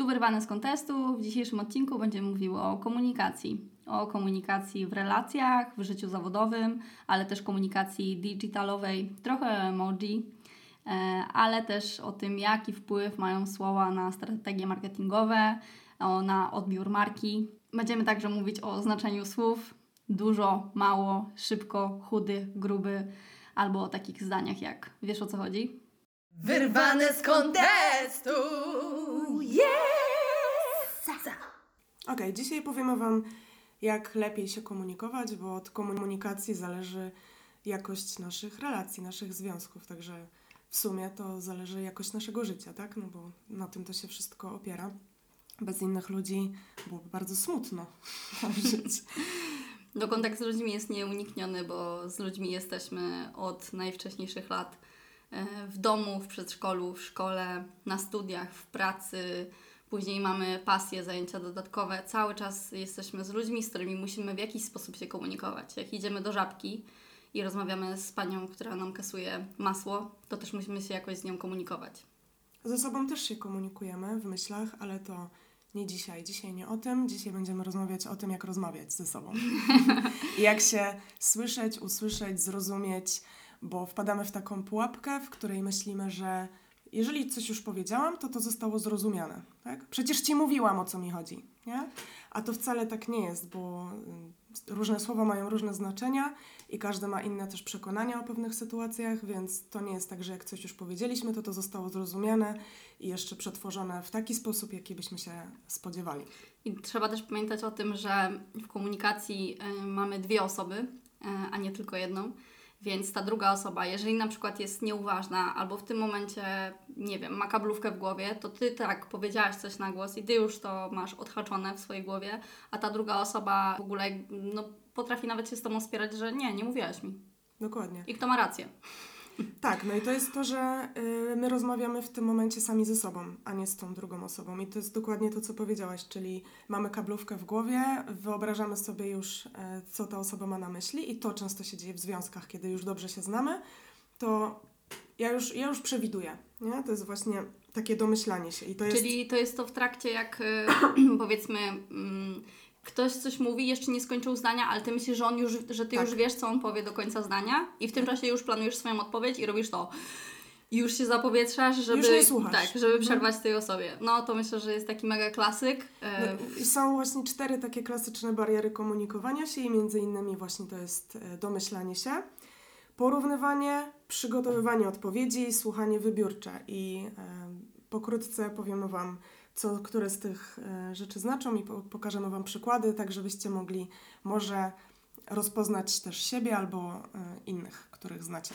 Tu wyrwane z kontestu. W dzisiejszym odcinku będziemy mówiły o komunikacji. O komunikacji w relacjach, w życiu zawodowym, ale też komunikacji digitalowej, trochę emoji, e, ale też o tym, jaki wpływ mają słowa na strategie marketingowe, na odbiór marki. Będziemy także mówić o znaczeniu słów dużo, mało, szybko, chudy, gruby, albo o takich zdaniach jak wiesz o co chodzi? Wyrwane z kontestu! Yes! Okej, okay, dzisiaj powiemy Wam, jak lepiej się komunikować, bo od komunikacji zależy jakość naszych relacji, naszych związków, także w sumie to zależy jakość naszego życia, tak? No bo na tym to się wszystko opiera. Bez innych ludzi byłoby bardzo smutno żyć. No kontakt z ludźmi jest nieunikniony, bo z ludźmi jesteśmy od najwcześniejszych lat w domu, w przedszkolu, w szkole, na studiach, w pracy. Później mamy pasje, zajęcia dodatkowe. Cały czas jesteśmy z ludźmi, z którymi musimy w jakiś sposób się komunikować. Jak idziemy do żabki i rozmawiamy z panią, która nam kasuje masło, to też musimy się jakoś z nią komunikować. Ze sobą też się komunikujemy w myślach, ale to nie dzisiaj. Dzisiaj nie o tym. Dzisiaj będziemy rozmawiać o tym, jak rozmawiać ze sobą. jak się słyszeć, usłyszeć, zrozumieć, bo wpadamy w taką pułapkę, w której myślimy, że jeżeli coś już powiedziałam, to to zostało zrozumiane. Tak? Przecież ci mówiłam, o co mi chodzi. Nie? A to wcale tak nie jest, bo y, różne słowa mają różne znaczenia i każdy ma inne też przekonania o pewnych sytuacjach, więc to nie jest tak, że jak coś już powiedzieliśmy, to to zostało zrozumiane i jeszcze przetworzone w taki sposób, jaki byśmy się spodziewali. I trzeba też pamiętać o tym, że w komunikacji y, mamy dwie osoby, y, a nie tylko jedną. Więc ta druga osoba, jeżeli na przykład jest nieuważna albo w tym momencie, nie wiem, ma kablówkę w głowie, to ty tak powiedziałaś coś na głos i ty już to masz odhaczone w swojej głowie, a ta druga osoba w ogóle no, potrafi nawet się z tobą spierać, że nie, nie mówiłaś mi. Dokładnie. I kto ma rację. Tak, no i to jest to, że y, my rozmawiamy w tym momencie sami ze sobą, a nie z tą drugą osobą. I to jest dokładnie to, co powiedziałaś, czyli mamy kablówkę w głowie, wyobrażamy sobie już, y, co ta osoba ma na myśli, i to często się dzieje w związkach, kiedy już dobrze się znamy, to ja już, ja już przewiduję. Nie? To jest właśnie takie domyślanie się. I to. Czyli to jest to w trakcie, jak y, powiedzmy. Ktoś coś mówi, jeszcze nie skończył zdania, ale ty myślisz, że on już, że ty tak. już wiesz, co on powie do końca zdania i w tym czasie już planujesz swoją odpowiedź i robisz to. I już się zapowietrzasz, żeby, tak, żeby mhm. przerwać tej osobie. No to myślę, że jest taki mega klasyk. E, no, są właśnie cztery takie klasyczne bariery komunikowania się i między innymi właśnie to jest e, domyślanie się, porównywanie, przygotowywanie odpowiedzi, słuchanie wybiórcze i e, pokrótce powiemy Wam co które z tych e, rzeczy znaczą i pokażemy Wam przykłady, tak żebyście mogli może rozpoznać też siebie albo e, innych, których znacie.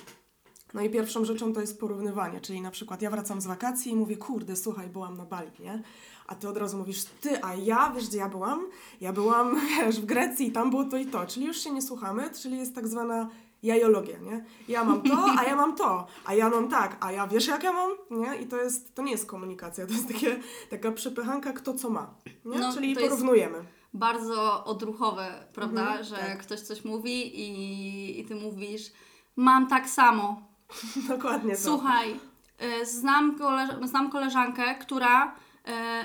No i pierwszą rzeczą to jest porównywanie, czyli na przykład ja wracam z wakacji i mówię, kurde, słuchaj, byłam na Bali, nie? A ty od razu mówisz, ty, a ja, wiesz gdzie ja byłam? Ja byłam, wiesz, w Grecji tam było to i to, czyli już się nie słuchamy, czyli jest tak zwana jajologia, nie? Ja mam to, a ja mam to, a ja mam tak, a ja wiesz jak ja mam, nie? I to jest, to nie jest komunikacja, to jest takie, taka przepychanka kto co ma, nie? No, Czyli porównujemy. bardzo odruchowe, prawda? Mhm, że tak. ktoś coś mówi i, i ty mówisz, mam tak samo. Dokładnie Słuchaj, y, znam, koleż- znam koleżankę, która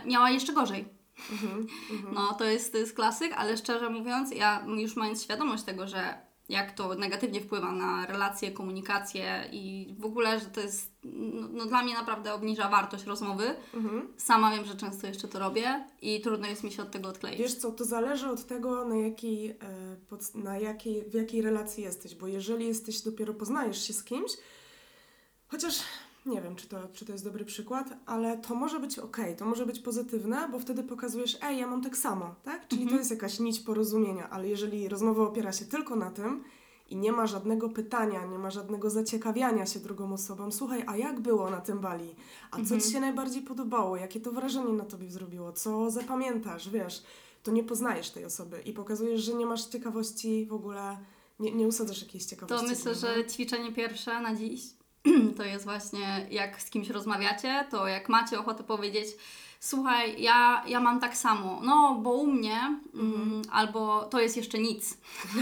y, miała jeszcze gorzej. Mhm, mhm. no, to jest, to jest klasyk, ale szczerze mówiąc, ja już mając świadomość tego, że jak to negatywnie wpływa na relacje, komunikację i w ogóle, że to jest, no, no dla mnie naprawdę obniża wartość rozmowy. Mhm. Sama wiem, że często jeszcze to robię i trudno jest mi się od tego odkleić. Wiesz co, to zależy od tego, na jakiej, e, na jakiej, w jakiej relacji jesteś, bo jeżeli jesteś, dopiero poznajesz się z kimś, chociaż nie wiem, czy to, czy to jest dobry przykład, ale to może być ok, to może być pozytywne, bo wtedy pokazujesz, ej, ja mam tak samo, tak? Czyli mhm. to jest jakaś nić porozumienia, ale jeżeli rozmowa opiera się tylko na tym i nie ma żadnego pytania, nie ma żadnego zaciekawiania się drugą osobą, słuchaj, a jak było na tym bali? A co mhm. Ci się najbardziej podobało? Jakie to wrażenie na Tobie zrobiło? Co zapamiętasz, wiesz? To nie poznajesz tej osoby i pokazujesz, że nie masz ciekawości w ogóle, nie, nie usadzasz jakiejś ciekawości. To myślę, że ćwiczenie pierwsze na dziś to jest właśnie jak z kimś rozmawiacie, to jak macie ochotę powiedzieć, słuchaj, ja, ja mam tak samo, no bo u mnie, mm, albo to jest jeszcze nic.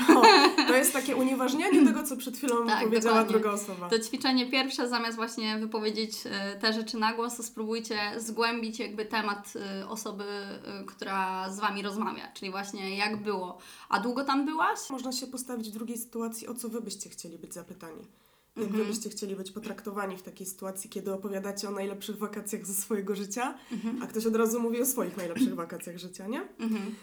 No, to jest takie unieważnianie tego, co przed chwilą Tak, powiedziała dokładnie. druga osoba. To ćwiczenie pierwsze, zamiast właśnie wypowiedzieć e, te rzeczy na głos, to spróbujcie zgłębić jakby temat e, osoby, e, która z Wami rozmawia, czyli właśnie jak było. A długo tam byłaś? Można się postawić w drugiej sytuacji, o co wy byście chcieli być zapytani. Jak Mhm. byście chcieli być potraktowani w takiej sytuacji, kiedy opowiadacie o najlepszych wakacjach ze swojego życia, Mhm. a ktoś od razu mówi o swoich najlepszych wakacjach życia, nie? Mhm.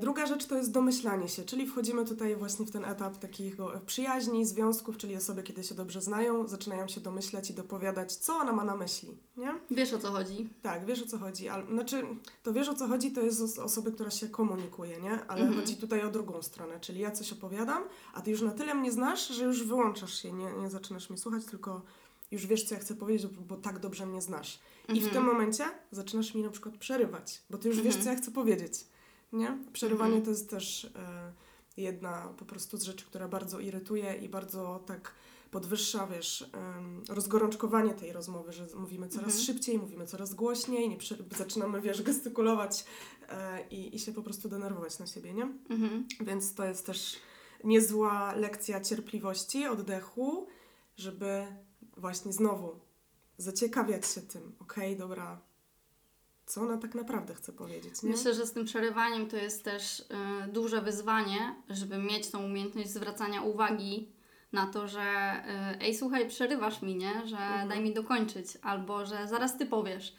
Druga rzecz to jest domyślanie się, czyli wchodzimy tutaj właśnie w ten etap takiego przyjaźni, związków, czyli osoby, kiedy się dobrze znają, zaczynają się domyślać i dopowiadać, co ona ma na myśli, nie? Wiesz o co chodzi. Tak, wiesz o co chodzi, ale znaczy to wiesz o co chodzi, to jest os- osoby, która się komunikuje, nie? Ale Mhm. chodzi tutaj o drugą stronę, czyli ja coś opowiadam, a ty już na tyle mnie znasz, że już wyłączasz się, nie, nie zaczynasz mnie słuchać, tylko już wiesz, co ja chcę powiedzieć, bo, tak dobrze mnie znasz. I w Mhm. tym momencie zaczynasz mi na przykład przerywać, bo ty już wiesz, Mhm. co ja chcę powiedzieć, nie? Przerywanie Mhm. to jest też e, jedna po prostu z rzeczy, która bardzo irytuje i bardzo tak podwyższa, wiesz, rozgorączkowanie tej rozmowy, że mówimy coraz Mhm. szybciej, mówimy coraz głośniej, nie przy, zaczynamy, wiesz, gestykulować e, i, i się po prostu denerwować na siebie, nie? Mhm. Więc to jest też niezła lekcja cierpliwości, oddechu, żeby właśnie znowu zaciekawiać się tym, okej, dobra, co ona tak naprawdę chce powiedzieć, nie? Myślę, że z tym przerywaniem to jest też y, duże wyzwanie, żeby mieć tą umiejętność zwracania uwagi na to, że y, ej, słuchaj, przerywasz mi, nie? Że Mhm. daj mi dokończyć, albo że zaraz ty powiesz.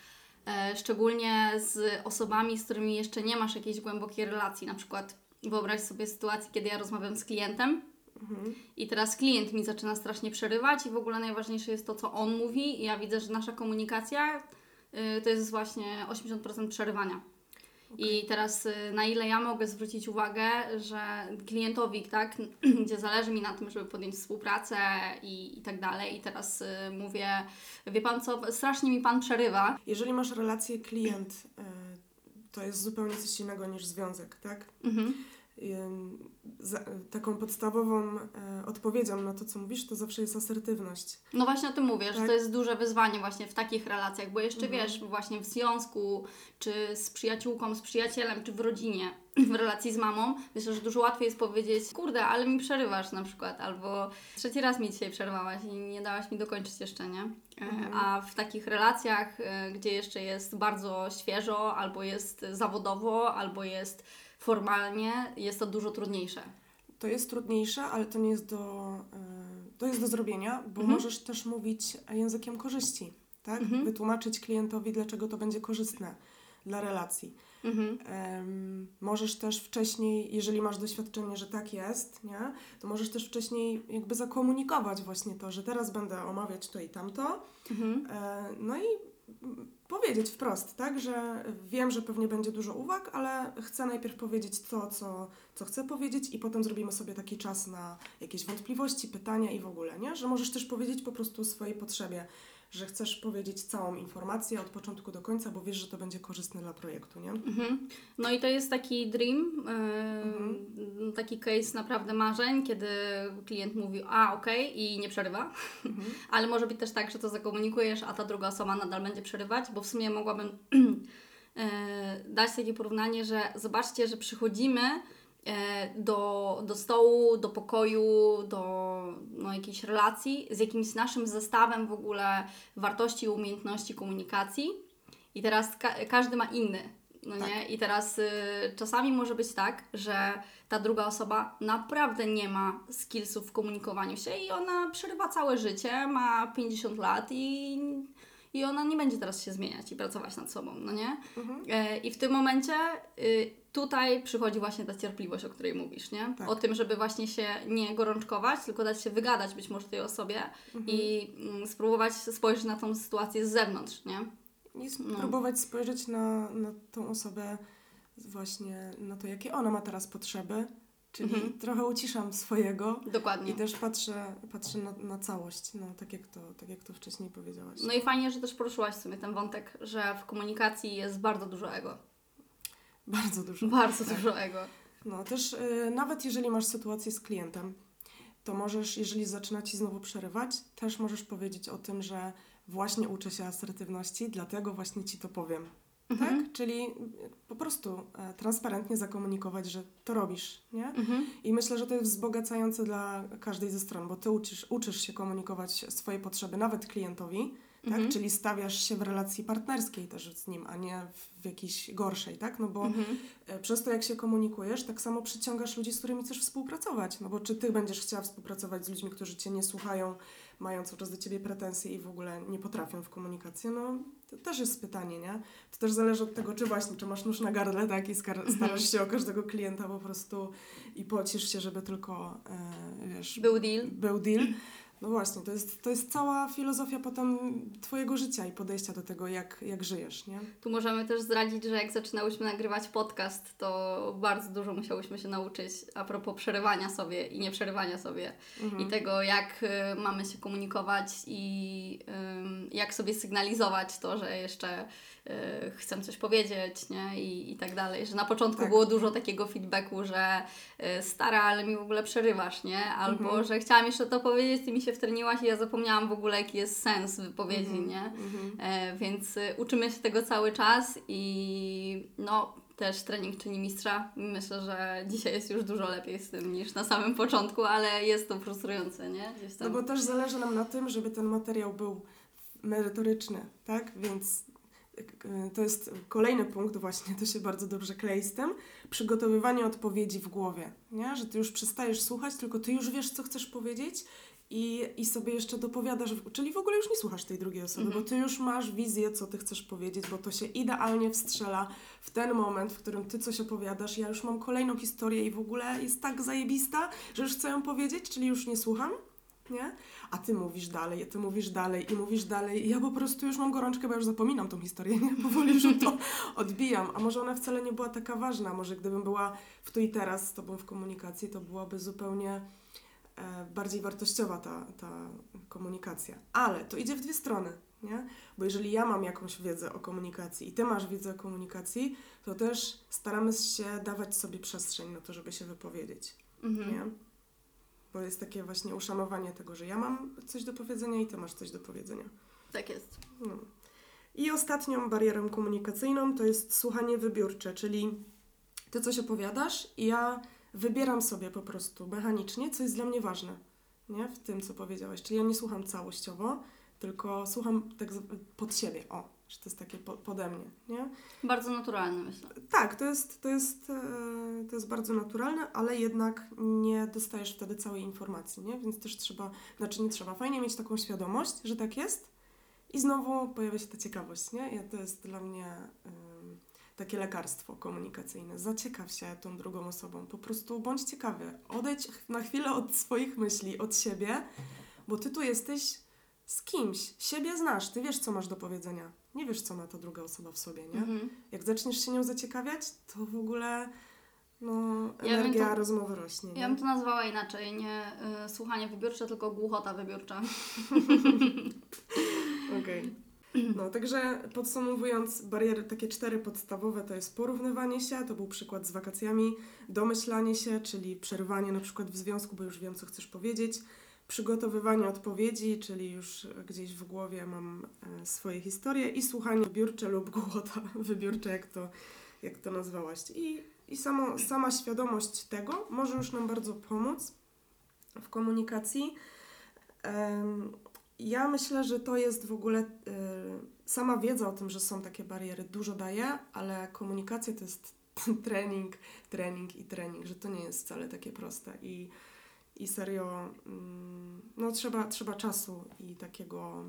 E, szczególnie z osobami, z którymi jeszcze nie masz jakiejś głębokiej relacji. Na przykład wyobraź sobie sytuację, kiedy ja rozmawiam z klientem Mhm. i teraz klient mi zaczyna strasznie przerywać i w ogóle najważniejsze jest to, co on mówi i ja widzę, że nasza komunikacja y, to jest właśnie 80% przerywania. I teraz y, na ile ja mogę zwrócić uwagę, że klientowi, tak, gdzie zależy mi na tym, żeby podjąć współpracę i, i tak dalej. I teraz y, mówię, wie pan co, strasznie mi pan przerywa. Jeżeli masz relację klient, y, to jest zupełnie coś innego niż związek, tak? Mhm. Taką podstawową e, odpowiedzią na to, co mówisz, to zawsze jest asertywność. No właśnie o tym mówię, że Tak. to jest duże wyzwanie właśnie w takich relacjach, bo jeszcze Mhm. wiesz, właśnie w związku, czy z przyjaciółką, z przyjacielem, czy w rodzinie, w relacji z mamą, myślę, że dużo łatwiej jest powiedzieć, kurde, ale mi przerywasz na przykład, albo trzeci raz mi dzisiaj przerwałaś i nie dałaś mi dokończyć jeszcze, nie? E, Mhm. A w takich relacjach, e, gdzie jeszcze jest bardzo świeżo, albo jest zawodowo, albo jest formalnie, jest to dużo trudniejsze. To jest trudniejsze, ale to nie jest do, e, to jest do zrobienia, bo Mhm. możesz też mówić językiem korzyści, tak? Mhm. Wytłumaczyć klientowi, dlaczego to będzie korzystne dla relacji. Mhm. Em, możesz też wcześniej, jeżeli masz doświadczenie, że tak jest, nie? to możesz też wcześniej jakby zakomunikować właśnie to, że teraz będę omawiać to i tamto. Mhm. E, no i powiedzieć wprost, tak, że wiem, że pewnie będzie dużo uwag, ale chcę najpierw powiedzieć to, co, co chcę powiedzieć i potem zrobimy sobie taki czas na jakieś wątpliwości, pytania i w ogóle, nie? Że możesz też powiedzieć po prostu o swojej potrzebie, że chcesz powiedzieć całą informację od początku do końca, bo wiesz, że to będzie korzystne dla projektu, nie? Mhm. No i to jest taki dream, yy, taki case naprawdę marzeń, kiedy klient mówi, a okej, i nie przerywa. Mhm. Ale może być też tak, że to zakomunikujesz, a ta druga osoba nadal będzie przerywać, bo w sumie mogłabym yy, dać takie porównanie, że zobaczcie, że przychodzimy do, do stołu, do pokoju, do no, jakiejś relacji z jakimś naszym zestawem w ogóle wartości i umiejętności komunikacji. I teraz ka- każdy ma inny. No Tak. nie? I teraz y, czasami może być tak, że ta druga osoba naprawdę nie ma skillsów w komunikowaniu się i ona przerywa całe życie, ma 50 lat i, i ona nie będzie teraz się zmieniać i pracować nad sobą, no nie? Mhm. E, I w tym momencie y, tutaj przychodzi właśnie ta cierpliwość, o której mówisz, nie? Tak. O tym, żeby właśnie się nie gorączkować, tylko dać się wygadać być może tej osobie Mhm. i mm, spróbować spojrzeć na tą sytuację z zewnątrz, nie? I No. spróbować spojrzeć na, na tą osobę właśnie, na to, jakie ona ma teraz potrzeby, czyli Mhm. trochę uciszam swojego Dokładnie. i też patrzę, patrzę na, na całość, no, tak, jak to, tak jak to wcześniej powiedziałaś. No i fajnie, że też poruszyłaś w sumie ten wątek, że w komunikacji jest bardzo dużo ego. Bardzo dużo. Bardzo Tak. dużo ego. No też y, nawet jeżeli masz sytuację z klientem, to możesz, jeżeli zaczyna Ci znowu przerywać, też możesz powiedzieć o tym, że właśnie uczę się asertywności, dlatego właśnie Ci to powiem. Mhm. tak? Czyli po prostu e, transparentnie zakomunikować, że to robisz, nie? Mhm. I myślę, że to jest wzbogacające dla każdej ze stron, bo ty uczysz, uczysz się komunikować swoje potrzeby nawet klientowi, tak? Mhm. Czyli stawiasz się w relacji partnerskiej też z nim, a nie w, w jakiejś gorszej, tak? No bo Mhm. e, przez to, jak się komunikujesz, tak samo przyciągasz ludzi, z którymi chcesz współpracować. No bo czy ty będziesz chciała współpracować z ludźmi, którzy cię nie słuchają, mają cały czas do ciebie pretensje i w ogóle nie potrafią w komunikację, no to też jest pytanie, nie? To też zależy od tego, czy właśnie, czy masz nóż na gardle, tak? I skar- starasz się o każdego klienta po prostu i pocisz się, żeby tylko, e, wiesz, Był deal. był deal. No właśnie, to jest, to jest cała filozofia potem twojego życia i podejścia do tego, jak, jak żyjesz, nie? Tu możemy też zdradzić, że jak zaczynałyśmy nagrywać podcast, to bardzo dużo musiałyśmy się nauczyć a propos przerywania sobie i nie przerywania sobie. Mhm. I tego, jak y, mamy się komunikować i ym, jak sobie sygnalizować to, że jeszcze y, chcę coś powiedzieć, nie? I, I tak dalej. Że na początku Tak. było dużo takiego feedbacku, że y, stara, ale mi w ogóle przerywasz, nie? Albo, Mhm. że chciałam jeszcze to powiedzieć, ty mi się wtrniłaś i ja zapomniałam w ogóle, jaki jest sens wypowiedzi, Mhm. nie? Mhm. E, więc y, uczymy się tego cały czas i no też trening czyni mistrza. Myślę, że dzisiaj jest już dużo lepiej z tym niż na samym początku, ale jest to frustrujące, nie? No bo też zależy nam na tym, żeby ten materiał był merytoryczny, tak? Więc y, to jest kolejny punkt właśnie, to się bardzo dobrze klei z tym, przygotowywanie odpowiedzi w głowie, nie? Że ty już przestajesz słuchać, tylko ty już wiesz, co chcesz powiedzieć i, i sobie jeszcze dopowiadasz, czyli w ogóle już nie słuchasz tej drugiej osoby, Mhm. bo ty już masz wizję, co ty chcesz powiedzieć, bo to się idealnie wstrzela w ten moment, w którym ty coś opowiadasz, ja już mam kolejną historię i w ogóle jest tak zajebista, że już chcę ją powiedzieć, czyli już nie słucham, nie? A ty mówisz dalej, a ty mówisz dalej i mówisz dalej i ja po prostu już mam gorączkę, bo już zapominam tą historię, nie? Powoli już to odbijam. A może ona wcale nie była taka ważna, może gdybym była w tu i teraz z tobą w komunikacji, to byłaby zupełnie e, bardziej wartościowa ta, ta komunikacja. Ale to idzie w dwie strony, nie? Bo jeżeli ja mam jakąś wiedzę o komunikacji i ty masz wiedzę o komunikacji, to też staramy się dawać sobie przestrzeń na to, żeby się wypowiedzieć Mhm. nie? Bo jest takie właśnie uszanowanie tego, że ja mam coś do powiedzenia i ty masz coś do powiedzenia. Tak jest. No. I ostatnią barierą komunikacyjną to jest słuchanie wybiórcze, czyli ty coś opowiadasz i ja wybieram sobie po prostu mechanicznie, co jest dla mnie ważne, nie? W tym, co powiedziałeś. Czyli ja nie słucham całościowo, tylko słucham tak pod siebie, o, że to jest takie po, pode mnie, nie? Bardzo naturalne, myślę. Tak, to jest, to, jest, e, to jest bardzo naturalne, ale jednak nie dostajesz wtedy całej informacji, nie? Więc też trzeba, znaczy nie trzeba, fajnie mieć taką świadomość, że tak jest i znowu pojawia się ta ciekawość, nie? I to jest dla mnie em, takie lekarstwo komunikacyjne. Zaciekaw się tą drugą osobą, po prostu bądź ciekawy. Odejdź na chwilę od swoich myśli, od siebie, bo ty tu jesteś z kimś, siebie znasz, ty wiesz, co masz do powiedzenia. Nie wiesz, co ma ta druga osoba w sobie, nie? Mhm. Jak zaczniesz się nią zaciekawiać, to w ogóle no, Ja energia to- rozmowy rośnie. Nie? Ja bym to nazwała inaczej, nie y, słuchanie wybiórcze, tylko głuchota wybiórcza. Okej. No, także podsumowując, bariery takie cztery podstawowe to jest porównywanie się, to był przykład z wakacjami, domyślanie się, czyli przerywanie na przykład w związku, bo już wiem, co chcesz powiedzieć, przygotowywanie odpowiedzi, czyli już gdzieś w głowie mam e, swoje historie i słuchanie wybiórcze lub głupota wybiórcze, jak to, jak to nazwałaś. I, i samo, sama świadomość tego może już nam bardzo pomóc w komunikacji. Ja myślę, że to jest w ogóle y, sama wiedza o tym, że są takie bariery, dużo daje, ale komunikacja to jest trening, trening i trening, że to nie jest wcale takie proste i, i serio mm, no trzeba, trzeba czasu i takiego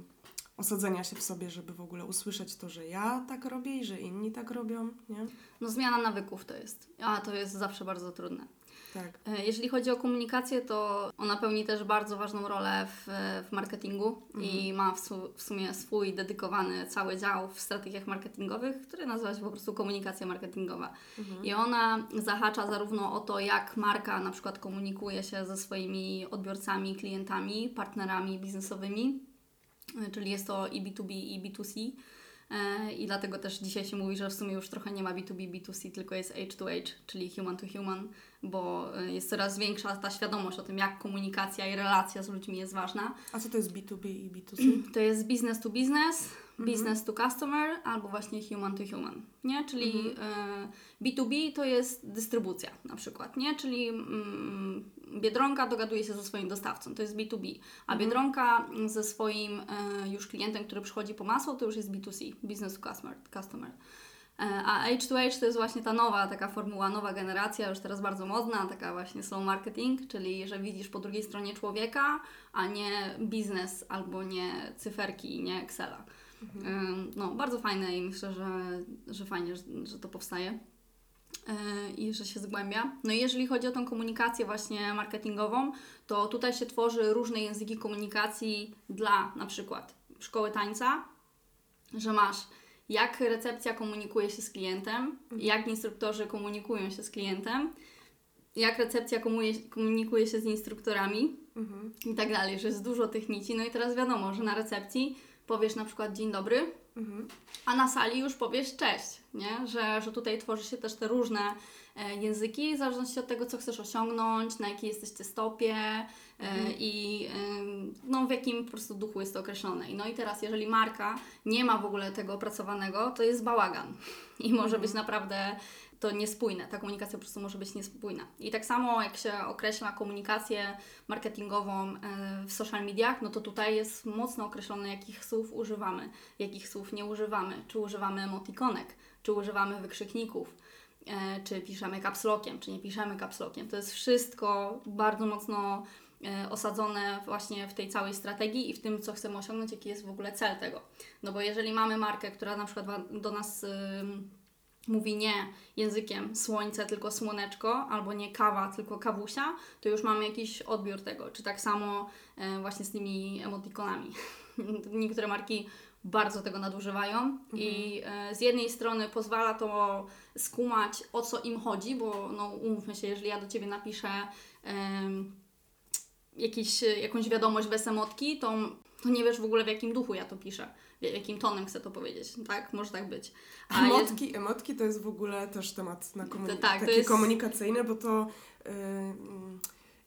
osadzenia się w sobie, żeby w ogóle usłyszeć to, że ja tak robię i że inni tak robią, nie? No zmiana nawyków to jest, a to jest zawsze bardzo trudne. Tak. E, Jeżeli chodzi o komunikację, to ona pełni też bardzo ważną rolę w, w marketingu i ma w, su, w sumie swój dedykowany cały dział w strategiach marketingowych, który nazywa się po prostu komunikacja marketingowa. I ona zahacza zarówno o to, jak marka na przykład komunikuje się ze swoimi odbiorcami, klientami, partnerami biznesowymi, e, czyli jest to i B2B, i B2C. E, I dlatego też dzisiaj się mówi, że w sumie już trochę nie ma B2B, B2C, tylko jest H2H, czyli human to human, bo e, jest coraz większa ta świadomość o tym, jak komunikacja i relacja z ludźmi jest ważna. A co to jest B2B i B2C? To jest business to business, business to customer albo właśnie human to human, nie? Czyli e, B2B to jest dystrybucja na przykład, nie? Czyli mm, Biedronka dogaduje się ze swoim dostawcą, to jest B2B, a Biedronka ze swoim e, już klientem, który przychodzi po masło, to już jest B2C, business to customer. customer. E, A H2H to jest właśnie ta nowa taka formuła, nowa generacja, już teraz bardzo modna, taka właśnie slow marketing, czyli że widzisz po drugiej stronie człowieka, a nie biznes albo nie cyferki, nie Excela. No, bardzo fajne i myślę, że, że fajnie, że, że to powstaje yy, i że się zgłębia. No i jeżeli chodzi o tą komunikację właśnie marketingową, to tutaj się tworzy różne języki komunikacji dla na przykład szkoły tańca, że masz jak recepcja komunikuje się z klientem, jak instruktorzy komunikują się z klientem, jak recepcja komunikuje, komunikuje się z instruktorami Mhm. i tak dalej, że jest dużo tych nici. No i teraz wiadomo, że na recepcji powiesz na przykład dzień dobry, Mhm. a na sali już powiesz cześć, nie? Że, że tutaj tworzy się też te różne e, języki, w zależności od tego, co chcesz osiągnąć, na jakiej jesteście stopie e, i em, no, w jakim po prostu duchu jest to określone. No i teraz, jeżeli marka nie ma w ogóle tego opracowanego, to jest bałagan i może być naprawdę to niespójne. Ta komunikacja po prostu może być niespójna. I tak samo jak się określa komunikację marketingową e, w social mediach, no to tutaj jest mocno określone, jakich słów używamy, jakich słów nie używamy. Czy używamy emotikonek, czy używamy wykrzykników, e, czy piszemy kapslokiem, czy nie piszemy kapslokiem. To jest wszystko bardzo mocno e, osadzone właśnie w tej całej strategii i w tym, co chcemy osiągnąć, jaki jest w ogóle cel tego. No bo jeżeli mamy markę, która na przykład do nas mówi nie językiem słońce, tylko słoneczko, albo nie kawa, tylko kawusia, to już mamy jakiś odbiór tego. Czy tak samo e, właśnie z tymi emotikonami. Niektóre marki bardzo tego nadużywają i e, z jednej strony pozwala to skumać, o co im chodzi, bo no, umówmy się, jeżeli ja do Ciebie napiszę jakiś, jakąś wiadomość bez emotki, to, to nie wiesz w ogóle w jakim duchu ja to piszę, jakim tonem chcę to powiedzieć, tak? Może tak być. A Emotki, emotki to jest w ogóle też temat na komu- To tak, taki jest- komunikacyjny, bo to yy,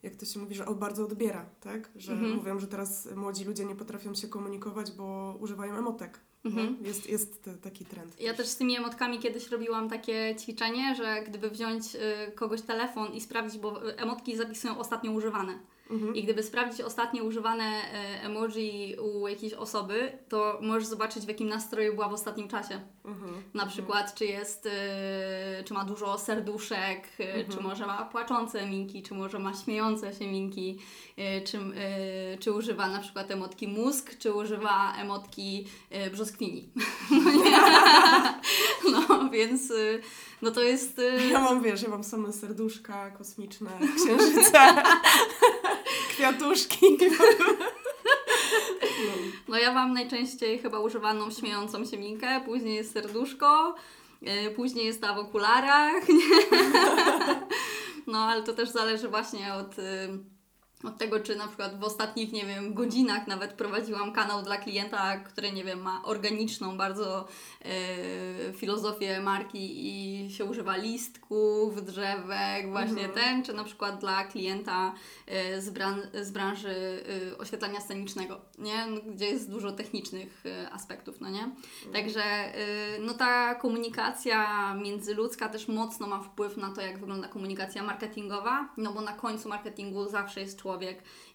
jak to się mówi, że bardzo odbiera, tak? Że Mhm. mówią, że teraz młodzi ludzie nie potrafią się komunikować, bo używają emotek. Mhm. Jest jest taki trend. Ja też z tymi emotkami kiedyś robiłam takie ćwiczenie, że gdyby wziąć y, kogoś telefon i sprawdzić, bo emotki zapisują ostatnio używane. Mhm. I gdyby sprawdzić ostatnio używane e, emoji u jakiejś osoby, to możesz zobaczyć w jakim nastroju była w ostatnim czasie. Mhm. Na przykład, czy jest, y, czy ma dużo serduszek, Mhm. czy może ma płaczące minki, czy może ma śmiejące się minki, czy, czy używa na przykład emotki mózg, czy używa emotki brzoskwini. No, nie? no więc no to jest... Ja mam, wiesz, ja mam same serduszka kosmiczne, księżyce, kwiatuszki. No. Ja mam najczęściej chyba używaną śmiejącą się minkę, później jest serduszko, yy, później jest ta w okularach. no ale to też zależy właśnie od, yy, od tego, czy na przykład w ostatnich, nie wiem, godzinach nawet prowadziłam kanał dla klienta, który, nie wiem, ma organiczną bardzo yy, filozofię marki i się używa listków, drzewek, właśnie Mhm. ten, czy na przykład dla klienta y, z, bran- z branży y, oświetlania scenicznego, nie? No, gdzie jest dużo technicznych aspektów, no nie? Także y, no ta komunikacja międzyludzka też mocno ma wpływ na to, jak wygląda komunikacja marketingowa, no bo na końcu marketingu zawsze jest człowiek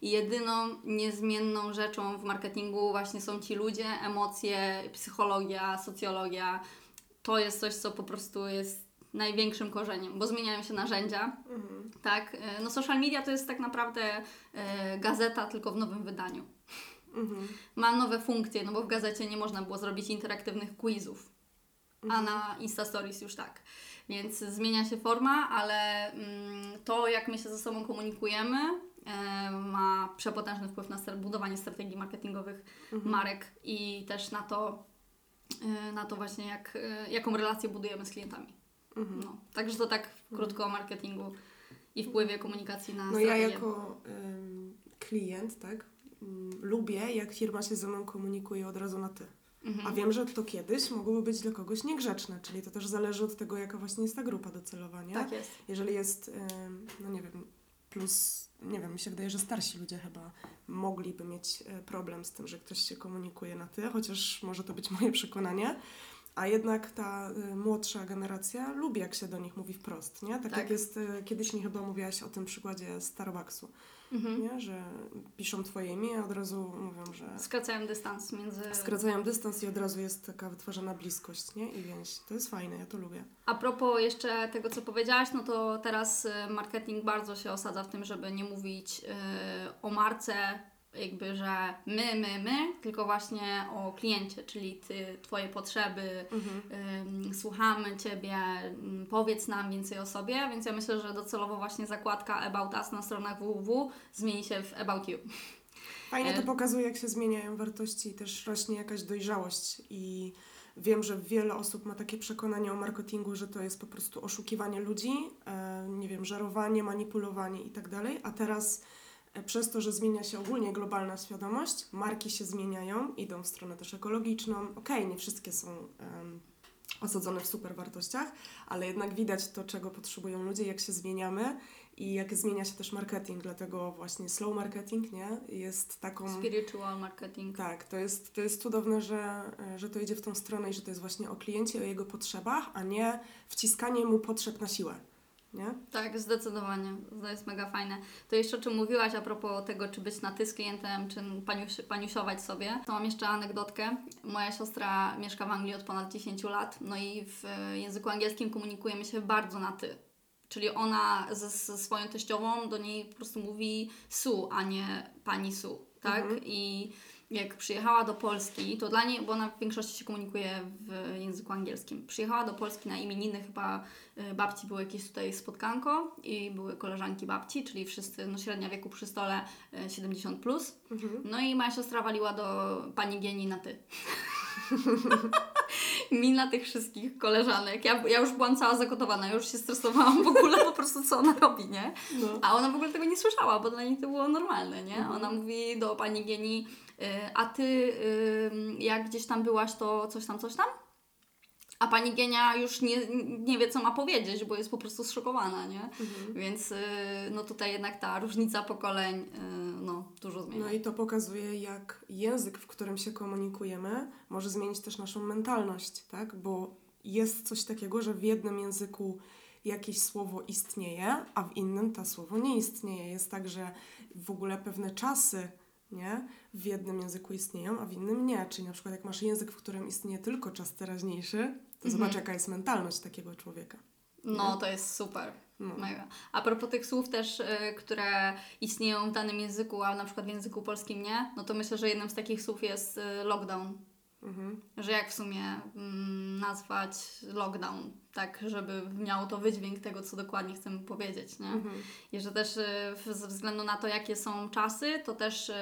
i jedyną niezmienną rzeczą w marketingu właśnie są ci ludzie, emocje, psychologia, socjologia. To jest coś, co po prostu jest największym korzeniem, bo zmieniają się narzędzia, Mhm. tak, e, no social media to jest tak naprawdę e, gazeta tylko w nowym wydaniu. Mhm. Ma nowe funkcje, no bo w gazecie nie można było zrobić interaktywnych quizów, a na Insta Stories już tak. Więc zmienia się forma, ale mm, to jak my się ze sobą komunikujemy ma przepotężny wpływ na budowanie strategii marketingowych marek i też na to, e, na to właśnie jak, e, jaką relację budujemy z klientami. Mhm. No, także to tak krótko o marketingu i wpływie komunikacji na No strategię. ja jako ym, klient, tak, ym, lubię, jak firma się ze mną komunikuje od razu na ty. Mhm. A wiem, że to kiedyś mogłoby być dla kogoś niegrzeczne, czyli to też zależy od tego, jaka właśnie jest ta grupa docelowa, nie? Tak jest. Jeżeli jest, no nie wiem, plus, nie wiem, mi się wydaje, że starsi ludzie chyba mogliby mieć e, problem z tym, że ktoś się komunikuje na ty, chociaż może to być moje przekonanie. A jednak ta y, młodsza generacja lubi, jak się do nich mówi wprost, nie? Tak, Tak. jak jest, y, kiedyś mi chyba mówiłaś o tym przykładzie Starbucksu, Mhm. nie? Że piszą twoje imię, od razu mówią, że Skracają dystans między... skracają dystans i od razu jest taka wytwarzana bliskość, nie? I więź. To jest fajne, ja to lubię. A propos jeszcze tego, co powiedziałaś, no to teraz y, marketing bardzo się osadza w tym, żeby nie mówić y, o marce, jakby, że my, my, my, tylko właśnie o kliencie, czyli ty, twoje potrzeby, ym, słuchamy ciebie, powiedz nam więcej o sobie, więc ja myślę, że docelowo właśnie zakładka About Us na stronach www zmieni się w About You. Fajnie to pokazuje, jak się zmieniają wartości i też rośnie jakaś dojrzałość. I wiem, że wiele osób ma takie przekonanie o marketingu, że to jest po prostu oszukiwanie ludzi, e, nie wiem, żerowanie, manipulowanie i tak dalej. A teraz przez to, że zmienia się ogólnie globalna świadomość, marki się zmieniają, idą w stronę też ekologiczną. Okej, nie wszystkie są em, osadzone w super wartościach, ale jednak widać to, czego potrzebują ludzie, jak się zmieniamy i jak zmienia się też marketing, dlatego właśnie slow marketing, nie? Jest taką... Spiritual marketing. Tak, to jest, to jest cudowne, że, że to idzie w tą stronę i że to jest właśnie o kliencie, o jego potrzebach, a nie wciskanie mu potrzeb na siłę, nie? Tak, zdecydowanie. To jest mega fajne. To jeszcze o czym mówiłaś a propos tego, czy być na ty z klientem, czy paniuś, paniusiować sobie. To mam jeszcze anegdotkę. Moja siostra mieszka w Anglii od ponad 10 lat, no i w e, języku angielskim komunikujemy się bardzo na ty. Czyli ona ze, ze swoją teściową do niej po prostu mówi Su, a nie pani Su, tak? Mhm. I jak przyjechała do Polski, to dla niej, bo ona w większości się komunikuje w języku angielskim. Przyjechała do Polski na imieniny chyba y, babci było jakieś tutaj spotkanko i były koleżanki babci, czyli wszyscy, no średnia wieku przy stole y, 70 plus. Mhm. No i moja siostra waliła do pani Gieni na ty. Mi na tych wszystkich koleżanek. Ja, ja już byłam cała zagotowana, już się stresowałam w ogóle po prostu, co ona robi, nie? No. A ona w ogóle tego nie słyszała, bo dla niej to było normalne, nie? Ona mówi do pani Gieni, a ty jak gdzieś tam byłaś, to coś tam, coś tam? A pani Genia już nie, nie wie, co ma powiedzieć, bo jest po prostu zszokowana, nie? Więc y, no tutaj jednak ta różnica pokoleń y, no, dużo zmienia. No i to pokazuje, jak język, w którym się komunikujemy, może zmienić też naszą mentalność, tak? Bo jest coś takiego, że w jednym języku jakieś słowo istnieje, a w innym to słowo nie istnieje. Jest tak, że w ogóle pewne czasy nie? w jednym języku istnieją, a w innym nie. Czyli na przykład jak masz język, w którym istnieje tylko czas teraźniejszy, to Mhm. zobacz, jaka jest mentalność takiego człowieka. No, to jest super. No. Mega. A propos tych słów też, y, które istnieją w danym języku, a na przykład w języku polskim nie, no to myślę, że jednym z takich słów jest y, lockdown. Mhm. Że jak w sumie mm, nazwać lockdown, tak, żeby miało to wydźwięk tego, co dokładnie chcemy powiedzieć, nie? Mhm. I że też y, ze względu na to, jakie są czasy, to też y,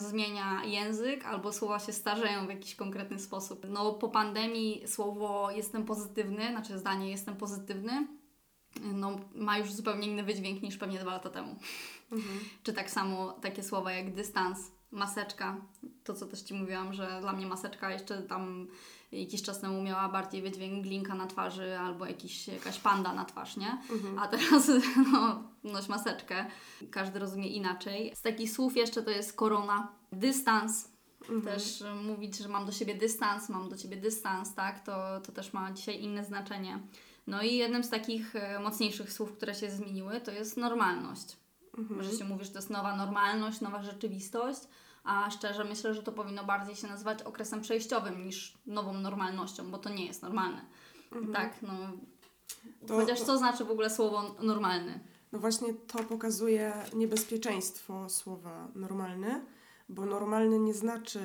zmienia język albo słowa się starzeją w jakiś konkretny sposób. No po pandemii słowo jestem pozytywny, znaczy zdanie jestem pozytywny, no ma już zupełnie inny wydźwięk niż pewnie dwa lata temu. Mhm. Czy tak samo takie słowa jak dystans, maseczka, to co też Ci mówiłam, że dla mnie maseczka jeszcze tam jakiś czas temu miała bardziej wydźwięk glinka na twarzy albo jakiś, jakaś panda na twarz, nie? Mhm. A teraz no, noś maseczkę. Każdy rozumie inaczej. Z takich słów jeszcze to jest korona, dystans. Mhm. Też mówić, że mam do siebie dystans, mam do Ciebie dystans, tak? To, to też ma dzisiaj inne znaczenie. No i jednym z takich e, mocniejszych słów, które się zmieniły, to jest normalność. Mhm. Że się mówi, że to jest nowa normalność, nowa rzeczywistość, a szczerze myślę, że to powinno bardziej się nazywać okresem przejściowym niż nową normalnością, bo to nie jest normalne. Tak, no. Mhm. To- Chociaż to- co znaczy w ogóle słowo normalny? No właśnie to pokazuje niebezpieczeństwo słowa normalny, bo normalny nie znaczy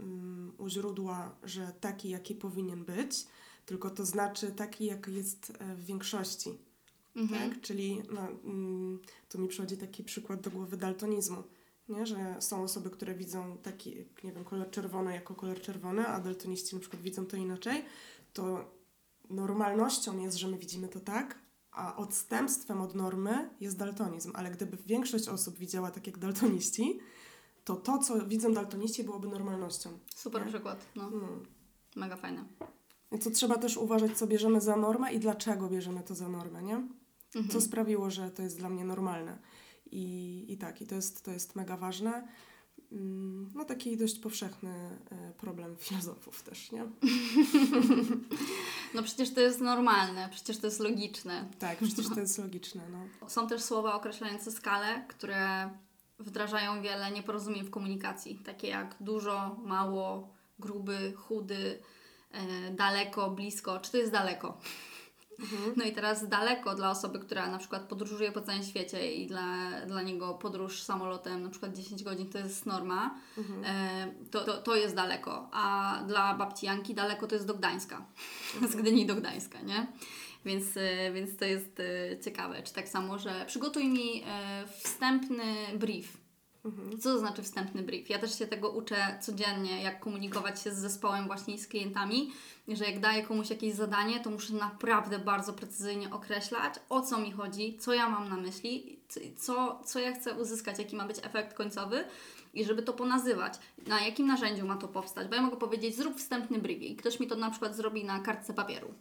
um, u źródła, że taki, jaki powinien być, tylko to znaczy taki, jaki jest e, w większości. Mhm. Tak? Czyli no, mm, tu mi przychodzi taki przykład do głowy daltonizmu. Nie? Że są osoby, które widzą taki, nie wiem, kolor czerwony jako kolor czerwony, a daltoniści na przykład widzą to inaczej, to normalnością jest, że my widzimy to tak, a odstępstwem od normy jest daltonizm. Ale gdyby większość osób widziała tak jak daltoniści, to to, co widzą daltoniści, byłoby normalnością. Super Nie? przykład, no. No. Mega fajne. I co trzeba też uważać, co bierzemy za normę i dlaczego bierzemy to za normę, nie? Mhm. Co sprawiło, że to jest dla mnie normalne. I, i tak, i to jest, to jest mega ważne. Mm, No taki dość powszechny e, problem filozofów też, nie? No przecież to jest normalne, przecież to jest logiczne. Tak, przecież to jest logiczne, no. Są też słowa określające skalę, które wdrażają wiele nieporozumień w komunikacji, takie jak dużo, mało, gruby, chudy, e, daleko, blisko. Czy to jest daleko? No i teraz daleko dla osoby, która na przykład podróżuje po całym świecie i dla, dla niego podróż samolotem na przykład 10 godzin to jest norma, e, to, to, to jest daleko. A dla babci Janki daleko to jest do Gdańska. Z Gdyni do Gdańska, nie? Więc, e, więc to jest e, ciekawe. Czy tak samo, że przygotuj mi e, wstępny brief. Co to znaczy wstępny brief? Ja też się tego uczę codziennie, jak komunikować się z zespołem właśnie z klientami, że jak daję komuś jakieś zadanie, to muszę naprawdę bardzo precyzyjnie określać, o co mi chodzi, co ja mam na myśli, co, co ja chcę uzyskać, jaki ma być efekt końcowy i żeby to ponazywać, na jakim narzędziu ma to powstać. Bo ja mogę powiedzieć, zrób wstępny brief i ktoś mi to na przykład zrobi na kartce papieru.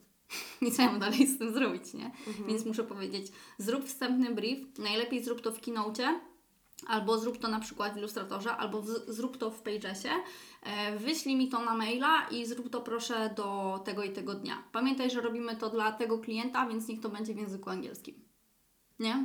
I co ja mam dalej z tym zrobić, nie? Więc muszę powiedzieć, zrób wstępny brief, najlepiej zrób to w keynote, albo zrób to na przykład w Illustratorze, albo w, zrób to w Pagesie, e, wyślij mi to na maila i zrób to proszę do tego i tego dnia. Pamiętaj, że robimy to dla tego klienta, więc niech to będzie w języku angielskim. Nie?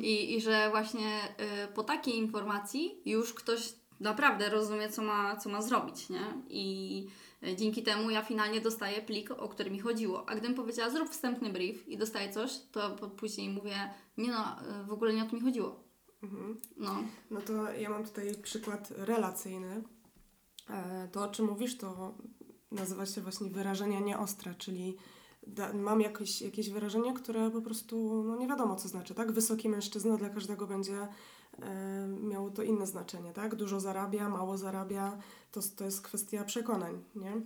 I, I że właśnie y, po takiej informacji już ktoś naprawdę rozumie, co ma, co ma zrobić, nie? I y, dzięki temu ja finalnie dostaję plik, o który mi chodziło. A gdybym powiedziała, zrób wstępny brief i dostaję coś, to po- później mówię, nie no, y, w ogóle nie o to mi chodziło. No. No to ja mam tutaj przykład relacyjny. E, To, o czym mówisz, to nazywa się właśnie wyrażenia nieostre, czyli da, mam jakieś, jakieś wyrażenie, które po prostu no nie wiadomo, co znaczy, tak? Wysoki mężczyzna dla każdego będzie e, miało to inne znaczenie, tak? Dużo zarabia, mało zarabia, to, to jest kwestia przekonań, nie?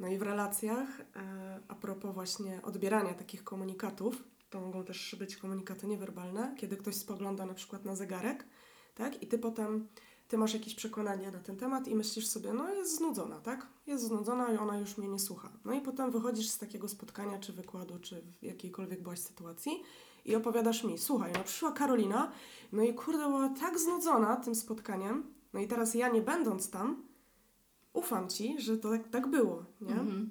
No i w relacjach, e, a propos właśnie odbierania takich komunikatów, to mogą też być komunikaty niewerbalne, kiedy ktoś spogląda na przykład na zegarek, tak? I ty potem, ty masz jakieś przekonanie na ten temat i myślisz sobie, no jest znudzona, tak? Jest znudzona i ona już mnie nie słucha. No i potem wychodzisz z takiego spotkania, czy wykładu, czy w jakiejkolwiek byłaś sytuacji i opowiadasz mi, słuchaj, no przyszła Karolina, no i kurde, była tak znudzona tym spotkaniem, no i teraz ja nie będąc tam, ufam ci, że to tak, tak było, nie? Mhm.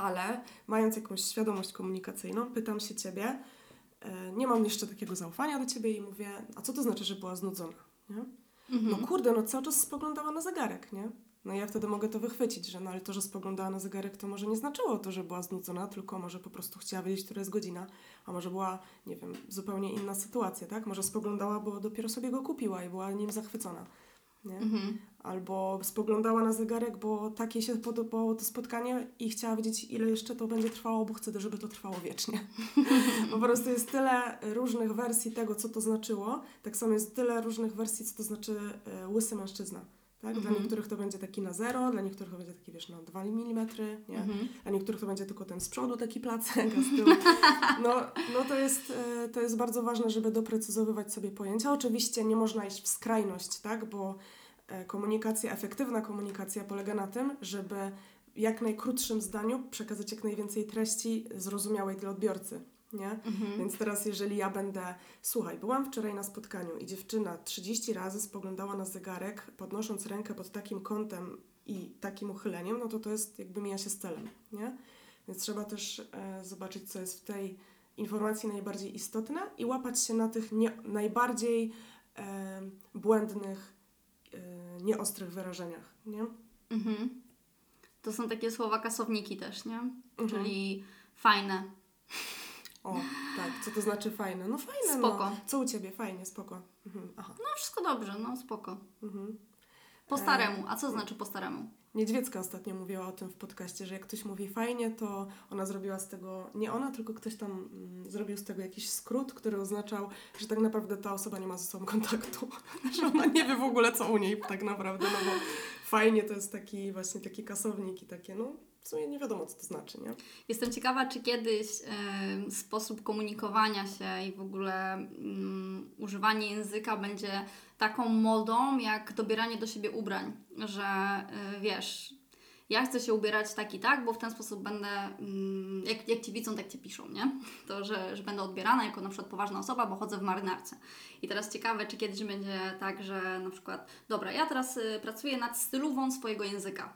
Ale mając jakąś świadomość komunikacyjną, pytam się ciebie, e, nie mam jeszcze takiego zaufania do ciebie i mówię, a co to znaczy, że była znudzona? Nie? No kurde, no cały czas spoglądała na zegarek, nie? No ja wtedy mogę to wychwycić, że no ale to, że spoglądała na zegarek, to może nie znaczyło to, że była znudzona, tylko może po prostu chciała wiedzieć, która jest godzina, a może była, nie wiem, zupełnie inna sytuacja, tak? Może spoglądała, bo dopiero sobie go kupiła i była nim zachwycona, nie? Mhm. Albo spoglądała na zegarek, bo tak jej się podobało to spotkanie i chciała wiedzieć, ile jeszcze to będzie trwało, bo chce, żeby to trwało wiecznie. po prostu jest tyle różnych wersji tego, co to znaczyło. Tak samo jest tyle różnych wersji, co to znaczy e, łysy mężczyzna. Tak? Dla Mhm. niektórych to będzie taki na zero, dla niektórych to będzie taki, wiesz, na 2 mm, nie? Mhm. Dla niektórych to będzie tylko ten z przodu taki placek, a z tyłu. No, no to, jest, e, to jest bardzo ważne, żeby doprecyzowywać sobie pojęcia. Oczywiście nie można iść w skrajność, tak? Bo komunikacja, efektywna komunikacja polega na tym, żeby w jak najkrótszym zdaniu przekazać jak najwięcej treści zrozumiałej dla odbiorcy. Nie? Mhm. Więc teraz, jeżeli ja będę, słuchaj, byłam wczoraj na spotkaniu i dziewczyna 30 razy spoglądała na zegarek, podnosząc rękę pod takim kątem i takim uchyleniem, no to to jest jakby mija się z celem, nie? Więc trzeba też e, zobaczyć, co jest w tej informacji najbardziej istotne i łapać się na tych nie, najbardziej e, błędnych, e, nieostrych wyrażeniach, nie? Mhm. To są takie słowa kasowniki też, nie? Mhm. Czyli fajne. O, tak, co to znaczy fajne? No fajne, Spoko. no. Co u Ciebie? Fajnie, spoko. Mhm. Aha. No wszystko dobrze, no spoko. Mhm. Po staremu. A co znaczy po staremu? Niedźwiecka ostatnio mówiła o tym w podcaście, że jak ktoś mówi fajnie, to ona zrobiła z tego, nie ona, tylko ktoś tam mm, zrobił z tego jakiś skrót, który oznaczał, że tak naprawdę ta osoba nie ma ze sobą kontaktu. że ona nie wie w ogóle, co u niej tak naprawdę, no bo fajnie to jest taki właśnie taki kasownik i takie, no w sumie nie wiadomo, co to znaczy, nie? Jestem ciekawa, czy kiedyś em, sposób komunikowania się i w ogóle mm, używanie języka będzie taką modą, jak dobieranie do siebie ubrań. Że y, wiesz, ja chcę się ubierać tak i tak, bo w ten sposób będę, mm, jak, jak Ci widzą, tak Cię piszą, nie? To, że, że będę odbierana jako na przykład poważna osoba, bo chodzę w marynarce. I teraz ciekawe, czy kiedyś będzie tak, że na przykład, dobra, ja teraz y, pracuję nad stylówą swojego języka.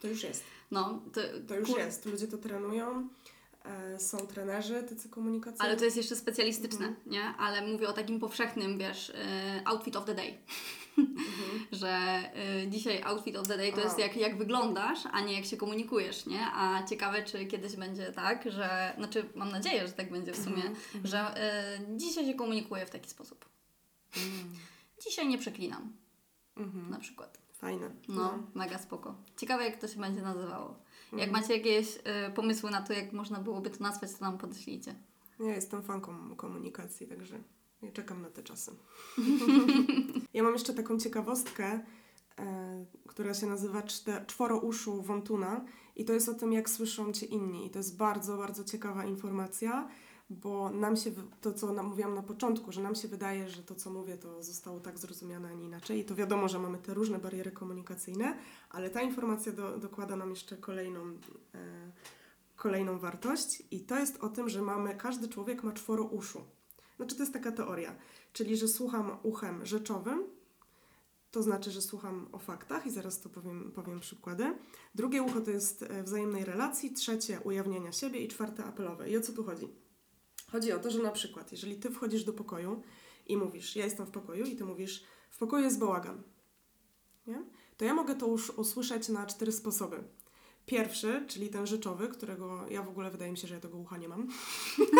To już jest. No, to, To już kur- jest. Ludzie to trenują. E, są trenerzy, tacy komunikacyjni. Ale to jest jeszcze specjalistyczne, Mhm. nie? Ale mówię o takim powszechnym, wiesz, y, outfit of the day. że y, dzisiaj outfit of the day to Aha. jest jak, jak wyglądasz, a nie jak się komunikujesz, nie? A ciekawe, czy kiedyś będzie tak, że, znaczy mam nadzieję, że tak będzie w sumie, że y, dzisiaj się komunikuję w taki sposób. Dzisiaj nie przeklinam, Mhm. na przykład. Fajne. No, mega spoko. Ciekawe, jak to się będzie nazywało. Jak Mhm. macie jakieś y, pomysły na to, jak można byłoby to nazwać, to nam podeślijcie. Ja jestem fanką komunikacji, także ja czekam na te czasy. ja mam jeszcze taką ciekawostkę, e, która się nazywa Czworo uszu Wontuna i to jest o tym, jak słyszą Cię inni. I to jest bardzo, bardzo ciekawa informacja, bo nam się, to co mówiłam na początku, że nam się wydaje, że to co mówię, to zostało tak zrozumiane, a nie inaczej. I to wiadomo, że mamy te różne bariery komunikacyjne, ale ta informacja do, dokłada nam jeszcze kolejną... E, kolejną wartość i to jest o tym, że mamy, każdy człowiek ma czworo uszu. Znaczy to jest taka teoria, czyli że słucham uchem rzeczowym, to znaczy, że słucham o faktach i zaraz to powiem, powiem przykłady. Drugie ucho to jest e, wzajemnej relacji, trzecie ujawniania siebie i czwarte apelowe. I o co tu chodzi? Chodzi o to, że na przykład, jeżeli ty wchodzisz do pokoju i mówisz, ja jestem w pokoju i ty mówisz, w pokoju jest bałagan, nie? to ja mogę to już usłyszeć na cztery sposoby. Pierwszy, czyli ten rzeczowy, którego ja w ogóle wydaje mi się, że ja tego ucha nie mam.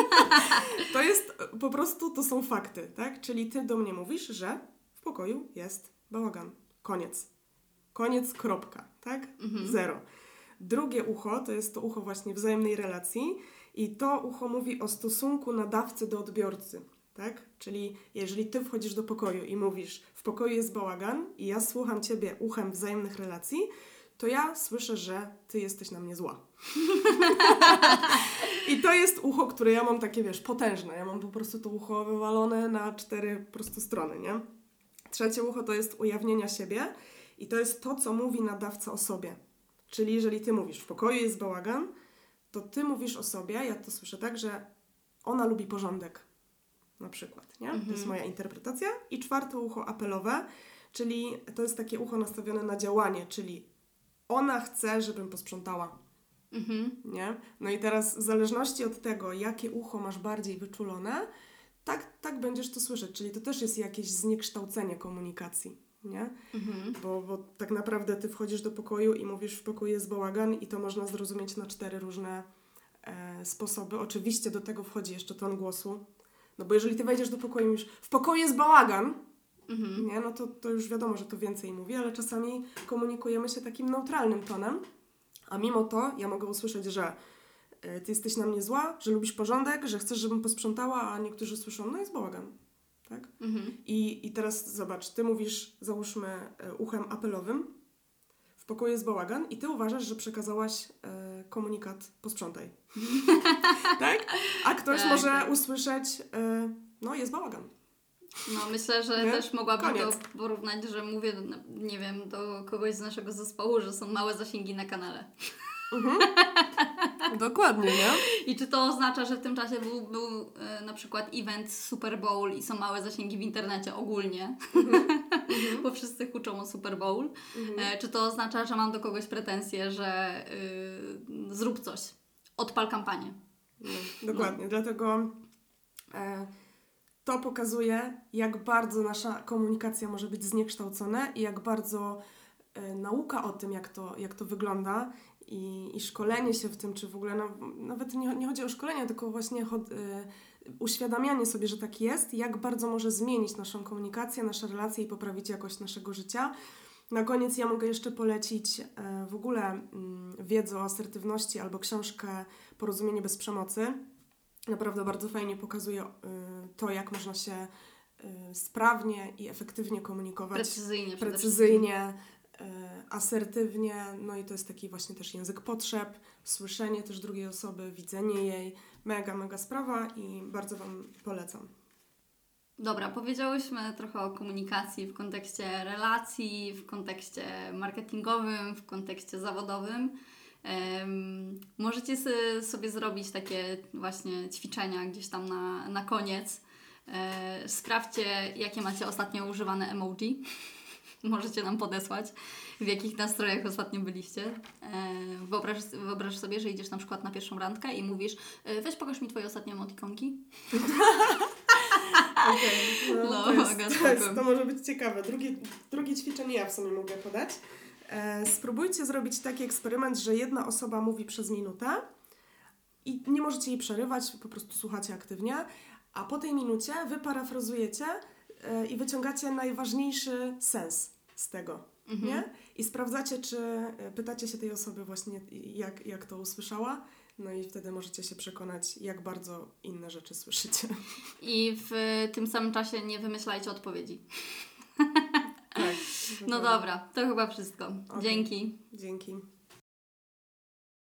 to jest po prostu, to są fakty, tak? Czyli ty do mnie mówisz, że w pokoju jest bałagan. Koniec. Koniec, kropka, tak? Zero. Drugie ucho to jest to ucho właśnie wzajemnej relacji i to ucho mówi o stosunku nadawcy do odbiorcy, tak? Czyli jeżeli ty wchodzisz do pokoju i mówisz, w pokoju jest bałagan i ja słucham ciebie uchem wzajemnych relacji, to ja słyszę, że ty jesteś na mnie zła. I to jest ucho, które ja mam takie, wiesz, potężne. Ja mam po prostu to ucho wywalone na cztery po prostu strony, nie? Trzecie ucho to jest ujawnienia siebie i to jest to, co mówi nadawca o sobie. Czyli jeżeli ty mówisz, w pokoju jest bałagan, to ty mówisz o sobie, ja to słyszę tak, że ona lubi porządek. Na przykład, nie? To jest moja interpretacja. I czwarte ucho apelowe, czyli to jest takie ucho nastawione na działanie, czyli ona chce, żebym posprzątała. Mhm. Nie? No i teraz w zależności od tego, jakie ucho masz bardziej wyczulone, tak, tak będziesz to słyszeć. Czyli to też jest jakieś zniekształcenie komunikacji. Nie? Mhm. Bo, bo tak naprawdę ty wchodzisz do pokoju i mówisz, w pokoju jest bałagan i to można zrozumieć na cztery różne e, sposoby. Oczywiście do tego wchodzi jeszcze ton głosu. No bo jeżeli ty wejdziesz do pokoju i mówisz, w pokoju jest bałagan, Mhm. nie? no to, to już wiadomo, że to więcej mówi, ale czasami komunikujemy się takim neutralnym tonem, a mimo to ja mogę usłyszeć, że e, ty jesteś na mnie zła, że lubisz porządek, że chcesz, żebym posprzątała, a niektórzy słyszą, no jest bałagan. Tak? Mhm. I, I teraz zobacz, ty mówisz, załóżmy, e, uchem apelowym, w pokoju jest bałagan i ty uważasz, że przekazałaś e, komunikat posprzątaj. tak? A ktoś Tak, może tak. usłyszeć, e, no jest bałagan. No myślę, że Nie? też mogłabym Koniec. to porównać, że mówię, nie wiem, do kogoś z naszego zespołu, że są małe zasięgi na kanale. Dokładnie, nie? I czy to oznacza, że w tym czasie był, był e, na przykład event Super Bowl i są małe zasięgi w internecie ogólnie, bo wszyscy huczą o Super Bowl? E, czy to oznacza, że mam do kogoś pretensje, że y, zrób coś, odpal kampanię? No, dokładnie, dlatego e, to pokazuje, jak bardzo nasza komunikacja może być zniekształcona i jak bardzo e, nauka o tym, jak to, jak to wygląda i, i szkolenie się w tym, czy w ogóle na, nawet nie, nie chodzi o szkolenie, tylko właśnie chod, e, uświadamianie sobie, że tak jest, jak bardzo może zmienić naszą komunikację, nasze relacje i poprawić jakość naszego życia. Na koniec ja mogę jeszcze polecić e, w ogóle mm, wiedzę o asertywności albo książkę Porozumienie bez przemocy. Naprawdę bardzo fajnie pokazuje y, to, jak można się y, sprawnie i efektywnie komunikować. Precyzyjnie precyzyjnie, y, asertywnie. No i to jest taki właśnie też język potrzeb, słyszenie też drugiej osoby, widzenie jej. Mega, mega sprawa i bardzo Wam polecam. Dobra, powiedziałyśmy trochę o komunikacji w kontekście relacji, w kontekście marketingowym, w kontekście zawodowym. Em, możecie sobie zrobić takie właśnie ćwiczenia gdzieś tam na, na koniec. E, sprawdźcie, jakie macie ostatnio używane emoji. Możecie nam podesłać, w jakich nastrojach ostatnio byliście. E, wyobraź, wyobraź sobie, że idziesz na przykład na pierwszą randkę i mówisz e, weź pokaż mi Twoje ostatnie emotikonki. Okej, No, to, jest, to, jest, to może być ciekawe. Drugie, drugie ćwiczenie ja w sumie mogę podać. E, spróbujcie zrobić taki eksperyment, że jedna osoba mówi przez minutę i nie możecie jej przerywać, po prostu słuchacie aktywnie, a po tej minucie wy parafrazujecie i wyciągacie najważniejszy sens z tego. Mhm. Nie? I sprawdzacie, czy e, pytacie się tej osoby właśnie, jak, jak to usłyszała, no i wtedy możecie się przekonać, jak bardzo inne rzeczy słyszycie. I w tym samym czasie nie wymyślajcie odpowiedzi. Tak. No dobra, to chyba wszystko. Okej. Dzięki. Dzięki.